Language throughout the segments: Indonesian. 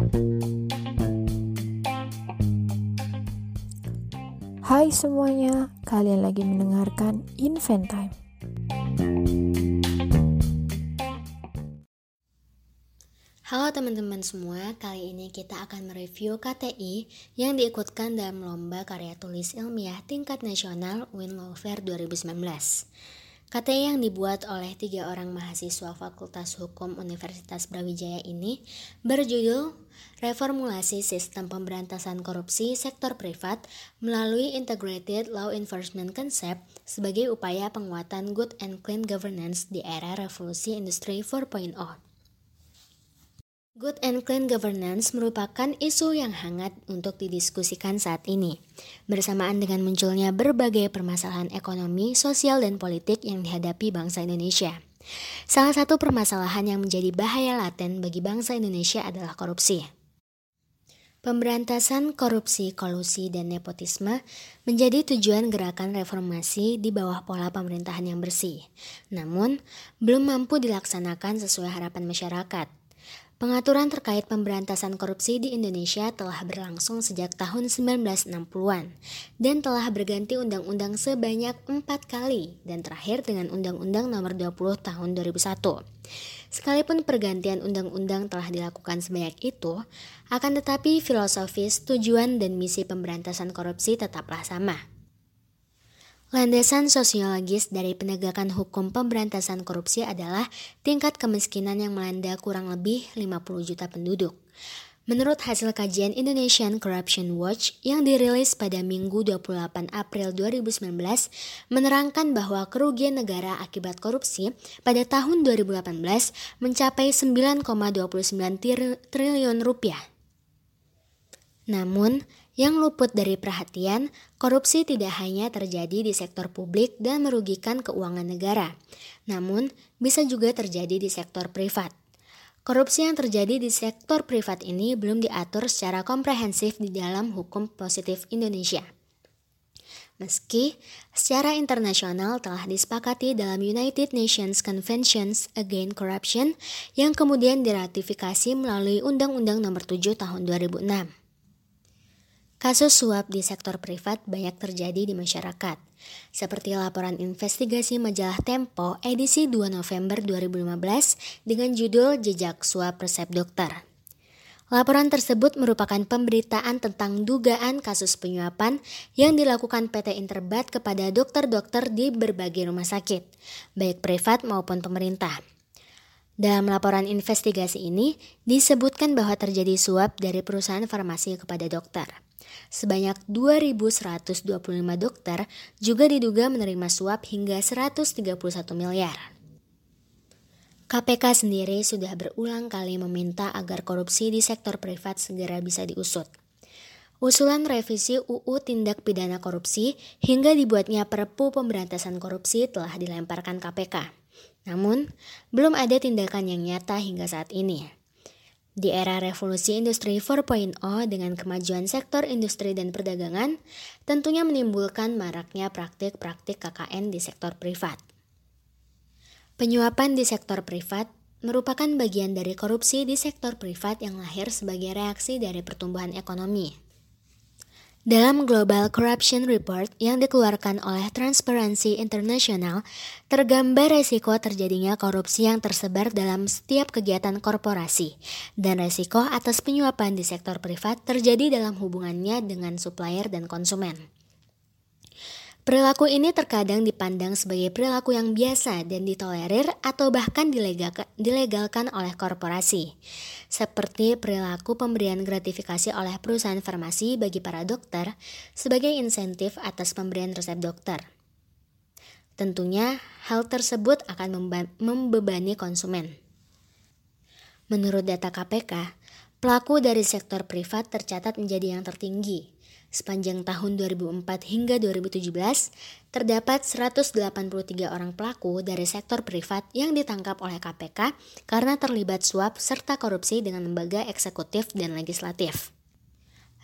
Hai semuanya, kalian lagi mendengarkan Invent Time. Halo teman-teman semua, kali ini kita akan mereview KTI yang diikutkan dalam Lomba Karya Tulis Ilmiah Tingkat Nasional Win Fair 2019. KTI yang dibuat oleh tiga orang mahasiswa Fakultas Hukum Universitas Brawijaya ini berjudul Reformulasi Sistem Pemberantasan Korupsi Sektor Privat melalui Integrated Law Enforcement Concept sebagai upaya penguatan good and clean governance di era revolusi industri 4.0. Good and clean governance merupakan isu yang hangat untuk didiskusikan saat ini, bersamaan dengan munculnya berbagai permasalahan ekonomi, sosial, dan politik yang dihadapi bangsa Indonesia. Salah satu permasalahan yang menjadi bahaya laten bagi bangsa Indonesia adalah korupsi. Pemberantasan korupsi, kolusi, dan nepotisme menjadi tujuan gerakan reformasi di bawah pola pemerintahan yang bersih. Namun, belum mampu dilaksanakan sesuai harapan masyarakat. Pengaturan terkait pemberantasan korupsi di Indonesia telah berlangsung sejak tahun 1960-an dan telah berganti undang-undang sebanyak empat kali dan terakhir dengan Undang-Undang Nomor 20 Tahun 2001. Sekalipun pergantian undang-undang telah dilakukan sebanyak itu, akan tetapi filosofis, tujuan, dan misi pemberantasan korupsi tetaplah sama, Landasan sosiologis dari penegakan hukum pemberantasan korupsi adalah tingkat kemiskinan yang melanda kurang lebih 50 juta penduduk. Menurut hasil kajian Indonesian Corruption Watch yang dirilis pada Minggu 28 April 2019 menerangkan bahwa kerugian negara akibat korupsi pada tahun 2018 mencapai 9,29 triliun rupiah. Namun, yang luput dari perhatian, korupsi tidak hanya terjadi di sektor publik dan merugikan keuangan negara, namun bisa juga terjadi di sektor privat. Korupsi yang terjadi di sektor privat ini belum diatur secara komprehensif di dalam hukum positif Indonesia. Meski secara internasional telah disepakati dalam United Nations Conventions Against Corruption yang kemudian diratifikasi melalui Undang-Undang Nomor 7 Tahun 2006. Kasus suap di sektor privat banyak terjadi di masyarakat, seperti laporan investigasi majalah Tempo edisi 2 November 2015 dengan judul Jejak Suap Resep Dokter. Laporan tersebut merupakan pemberitaan tentang dugaan kasus penyuapan yang dilakukan PT Interbat kepada dokter-dokter di berbagai rumah sakit, baik privat maupun pemerintah. Dalam laporan investigasi ini disebutkan bahwa terjadi suap dari perusahaan farmasi kepada dokter. Sebanyak 2.125 dokter juga diduga menerima suap hingga 131 miliar. KPK sendiri sudah berulang kali meminta agar korupsi di sektor privat segera bisa diusut. Usulan revisi UU Tindak Pidana Korupsi hingga dibuatnya Perpu Pemberantasan Korupsi telah dilemparkan KPK. Namun, belum ada tindakan yang nyata hingga saat ini. Di era revolusi industri 4.0 dengan kemajuan sektor industri dan perdagangan, tentunya menimbulkan maraknya praktik-praktik KKN di sektor privat. Penyuapan di sektor privat merupakan bagian dari korupsi di sektor privat yang lahir sebagai reaksi dari pertumbuhan ekonomi. Dalam Global Corruption Report yang dikeluarkan oleh Transparency International, tergambar resiko terjadinya korupsi yang tersebar dalam setiap kegiatan korporasi, dan resiko atas penyuapan di sektor privat terjadi dalam hubungannya dengan supplier dan konsumen. Perilaku ini terkadang dipandang sebagai perilaku yang biasa dan ditolerir atau bahkan dilegalkan oleh korporasi, seperti perilaku pemberian gratifikasi oleh perusahaan farmasi bagi para dokter sebagai insentif atas pemberian resep dokter. Tentunya, hal tersebut akan membebani konsumen. Menurut data KPK, pelaku dari sektor privat tercatat menjadi yang tertinggi, Sepanjang tahun 2004 hingga 2017, terdapat 183 orang pelaku dari sektor privat yang ditangkap oleh KPK karena terlibat suap serta korupsi dengan lembaga eksekutif dan legislatif.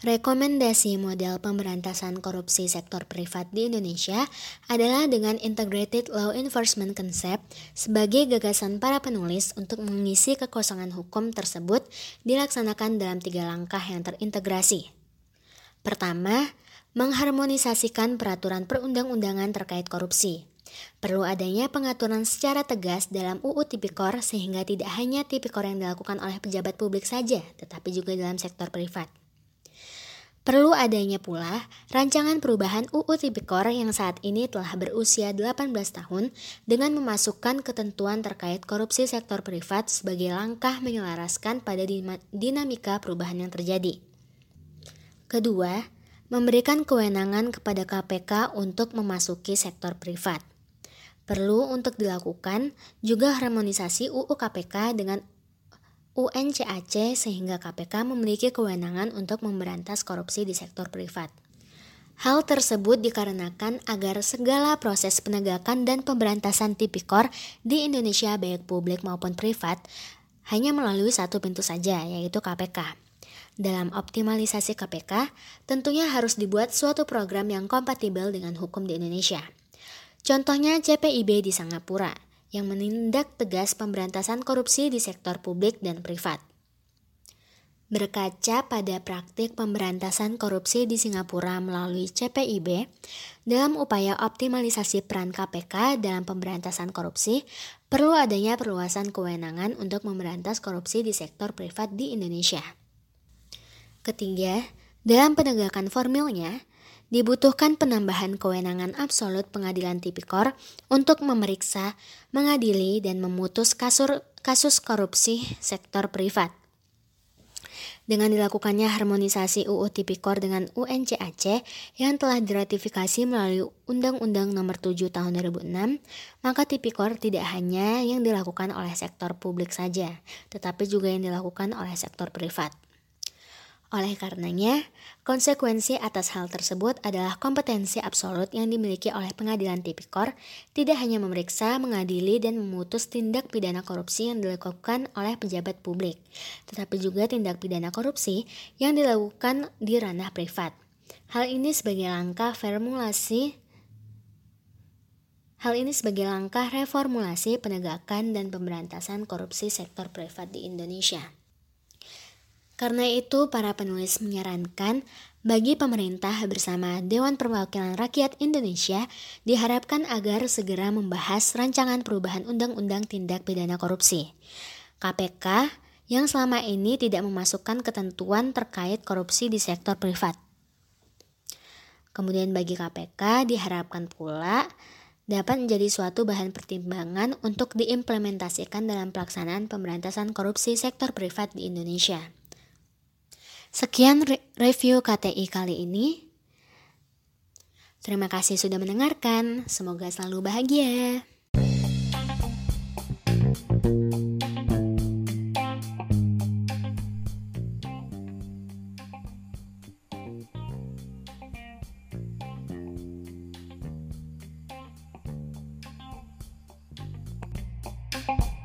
Rekomendasi model pemberantasan korupsi sektor privat di Indonesia adalah dengan Integrated Law Enforcement Concept sebagai gagasan para penulis untuk mengisi kekosongan hukum tersebut dilaksanakan dalam tiga langkah yang terintegrasi. Pertama, mengharmonisasikan peraturan perundang-undangan terkait korupsi. Perlu adanya pengaturan secara tegas dalam UU Tipikor sehingga tidak hanya tipikor yang dilakukan oleh pejabat publik saja, tetapi juga dalam sektor privat. Perlu adanya pula rancangan perubahan UU Tipikor yang saat ini telah berusia 18 tahun dengan memasukkan ketentuan terkait korupsi sektor privat sebagai langkah menyelaraskan pada dinamika perubahan yang terjadi. Kedua, memberikan kewenangan kepada KPK untuk memasuki sektor privat. Perlu untuk dilakukan juga harmonisasi UU KPK dengan UNCAC sehingga KPK memiliki kewenangan untuk memberantas korupsi di sektor privat. Hal tersebut dikarenakan agar segala proses penegakan dan pemberantasan tipikor di Indonesia baik publik maupun privat hanya melalui satu pintu saja yaitu KPK. Dalam optimalisasi KPK, tentunya harus dibuat suatu program yang kompatibel dengan hukum di Indonesia. Contohnya CPIB di Singapura yang menindak tegas pemberantasan korupsi di sektor publik dan privat. Berkaca pada praktik pemberantasan korupsi di Singapura melalui CPIB, dalam upaya optimalisasi peran KPK dalam pemberantasan korupsi, perlu adanya perluasan kewenangan untuk memberantas korupsi di sektor privat di Indonesia. Ketiga, dalam penegakan formilnya, dibutuhkan penambahan kewenangan absolut pengadilan tipikor untuk memeriksa, mengadili, dan memutus kasus, kasus korupsi sektor privat. Dengan dilakukannya harmonisasi UU Tipikor dengan UNCAC yang telah diratifikasi melalui Undang-Undang Nomor 7 Tahun 2006, maka Tipikor tidak hanya yang dilakukan oleh sektor publik saja, tetapi juga yang dilakukan oleh sektor privat. Oleh karenanya, konsekuensi atas hal tersebut adalah kompetensi absolut yang dimiliki oleh pengadilan tipikor tidak hanya memeriksa, mengadili, dan memutus tindak pidana korupsi yang dilakukan oleh pejabat publik, tetapi juga tindak pidana korupsi yang dilakukan di ranah privat. Hal ini sebagai langkah formulasi Hal ini sebagai langkah reformulasi penegakan dan pemberantasan korupsi sektor privat di Indonesia. Karena itu, para penulis menyarankan bagi pemerintah bersama Dewan Perwakilan Rakyat Indonesia diharapkan agar segera membahas rancangan perubahan Undang-Undang Tindak Pidana Korupsi. KPK yang selama ini tidak memasukkan ketentuan terkait korupsi di sektor privat. Kemudian bagi KPK diharapkan pula dapat menjadi suatu bahan pertimbangan untuk diimplementasikan dalam pelaksanaan pemberantasan korupsi sektor privat di Indonesia. Sekian re review KTI kali ini. Terima kasih sudah mendengarkan. Semoga selalu bahagia. you